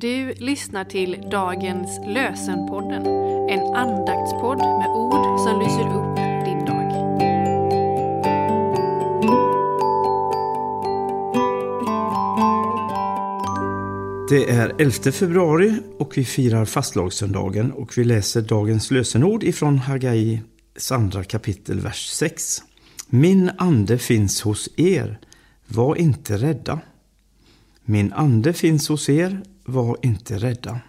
Du lyssnar till dagens lösenpodden, en andaktspodd med ord som lyser upp din dag. Det är 11 februari och vi firar fastlagssöndagen och vi läser dagens lösenord ifrån Hagai andra kapitel, vers 6. Min ande finns hos er, var inte rädda. Min ande finns hos er, var inte rädda.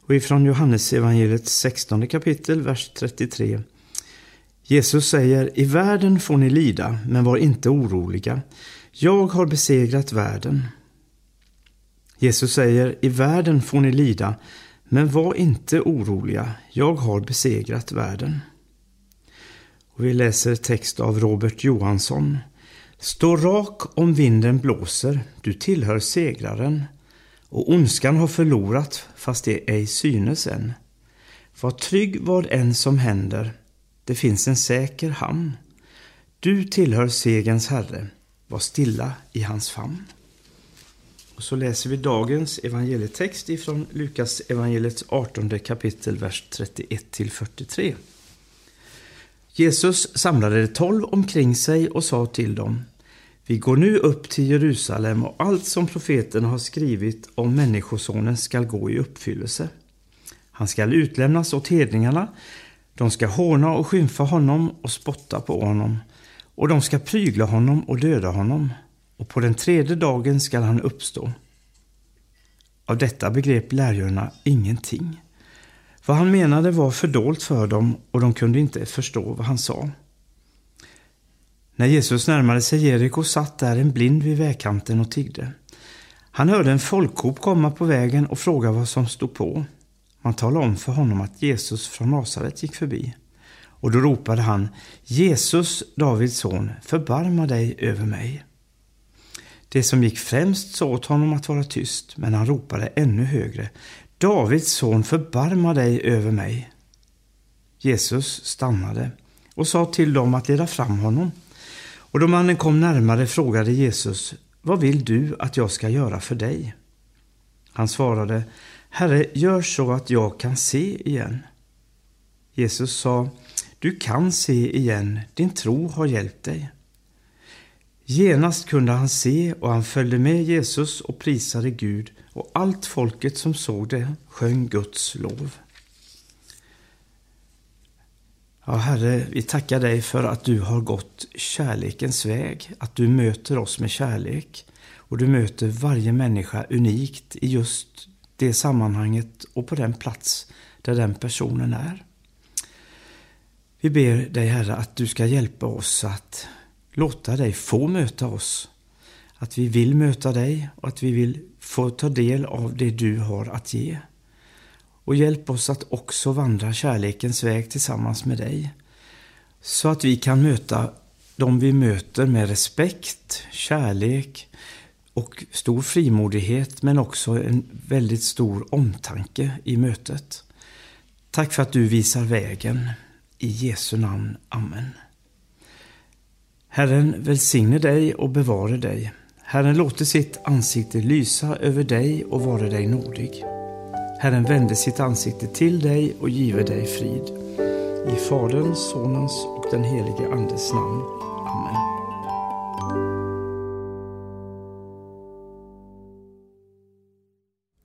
Och ifrån Johannesevangeliets 16 kapitel, vers 33. Jesus säger, i världen får ni lida, men var inte oroliga. Jag har besegrat världen. Jesus säger, i världen får ni lida, men var inte oroliga. Jag har besegrat världen. Och vi läser text av Robert Johansson. Stå rak om vinden blåser, du tillhör segraren. Och ondskan har förlorat, fast det ej synes än. Var trygg vad än som händer, det finns en säker hamn. Du tillhör segens herre, var stilla i hans famn. Och så läser vi dagens evangelietext ifrån Lukas evangeliets 18 kapitel, vers 31 till 43. Jesus samlade de tolv omkring sig och sa till dem vi går nu upp till Jerusalem och allt som profeten har skrivit om Människosonen skall gå i uppfyllelse. Han skall utlämnas åt hedningarna, de ska håna och skymfa honom och spotta på honom, och de ska prygla honom och döda honom, och på den tredje dagen skall han uppstå. Av detta begrep lärjungarna ingenting. Vad han menade var fördolt för dem och de kunde inte förstå vad han sa. När Jesus närmade sig Jeriko satt där en blind vid vägkanten och tiggde. Han hörde en folkhop komma på vägen och fråga vad som stod på. Man talade om för honom att Jesus från Nasaret gick förbi. Och då ropade han Jesus, Davids son, förbarma dig över mig. Det som gick främst sa åt honom att vara tyst, men han ropade ännu högre. Davids son, förbarma dig över mig. Jesus stannade och sa till dem att leda fram honom. Och då mannen kom närmare frågade Jesus, vad vill du att jag ska göra för dig? Han svarade, Herre, gör så att jag kan se igen. Jesus sa, du kan se igen, din tro har hjälpt dig. Genast kunde han se och han följde med Jesus och prisade Gud och allt folket som såg det sjöng Guds lov. Ja, Herre, vi tackar dig för att du har gått kärlekens väg, att du möter oss med kärlek och du möter varje människa unikt i just det sammanhanget och på den plats där den personen är. Vi ber dig Herre att du ska hjälpa oss att låta dig få möta oss. Att vi vill möta dig och att vi vill få ta del av det du har att ge. Och hjälp oss att också vandra kärlekens väg tillsammans med dig. Så att vi kan möta de vi möter med respekt, kärlek och stor frimodighet men också en väldigt stor omtanke i mötet. Tack för att du visar vägen. I Jesu namn. Amen. Herren välsigne dig och bevare dig. Herren låter sitt ansikte lysa över dig och vare dig nådig. Herren vände sitt ansikte till dig och give dig frid. I Faderns, Sonens och den helige Andes namn. Amen.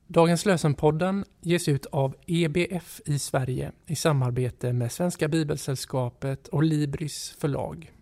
Dagens lösenpodden ges ut av EBF i Sverige i samarbete med Svenska Bibelsällskapet och Libris förlag.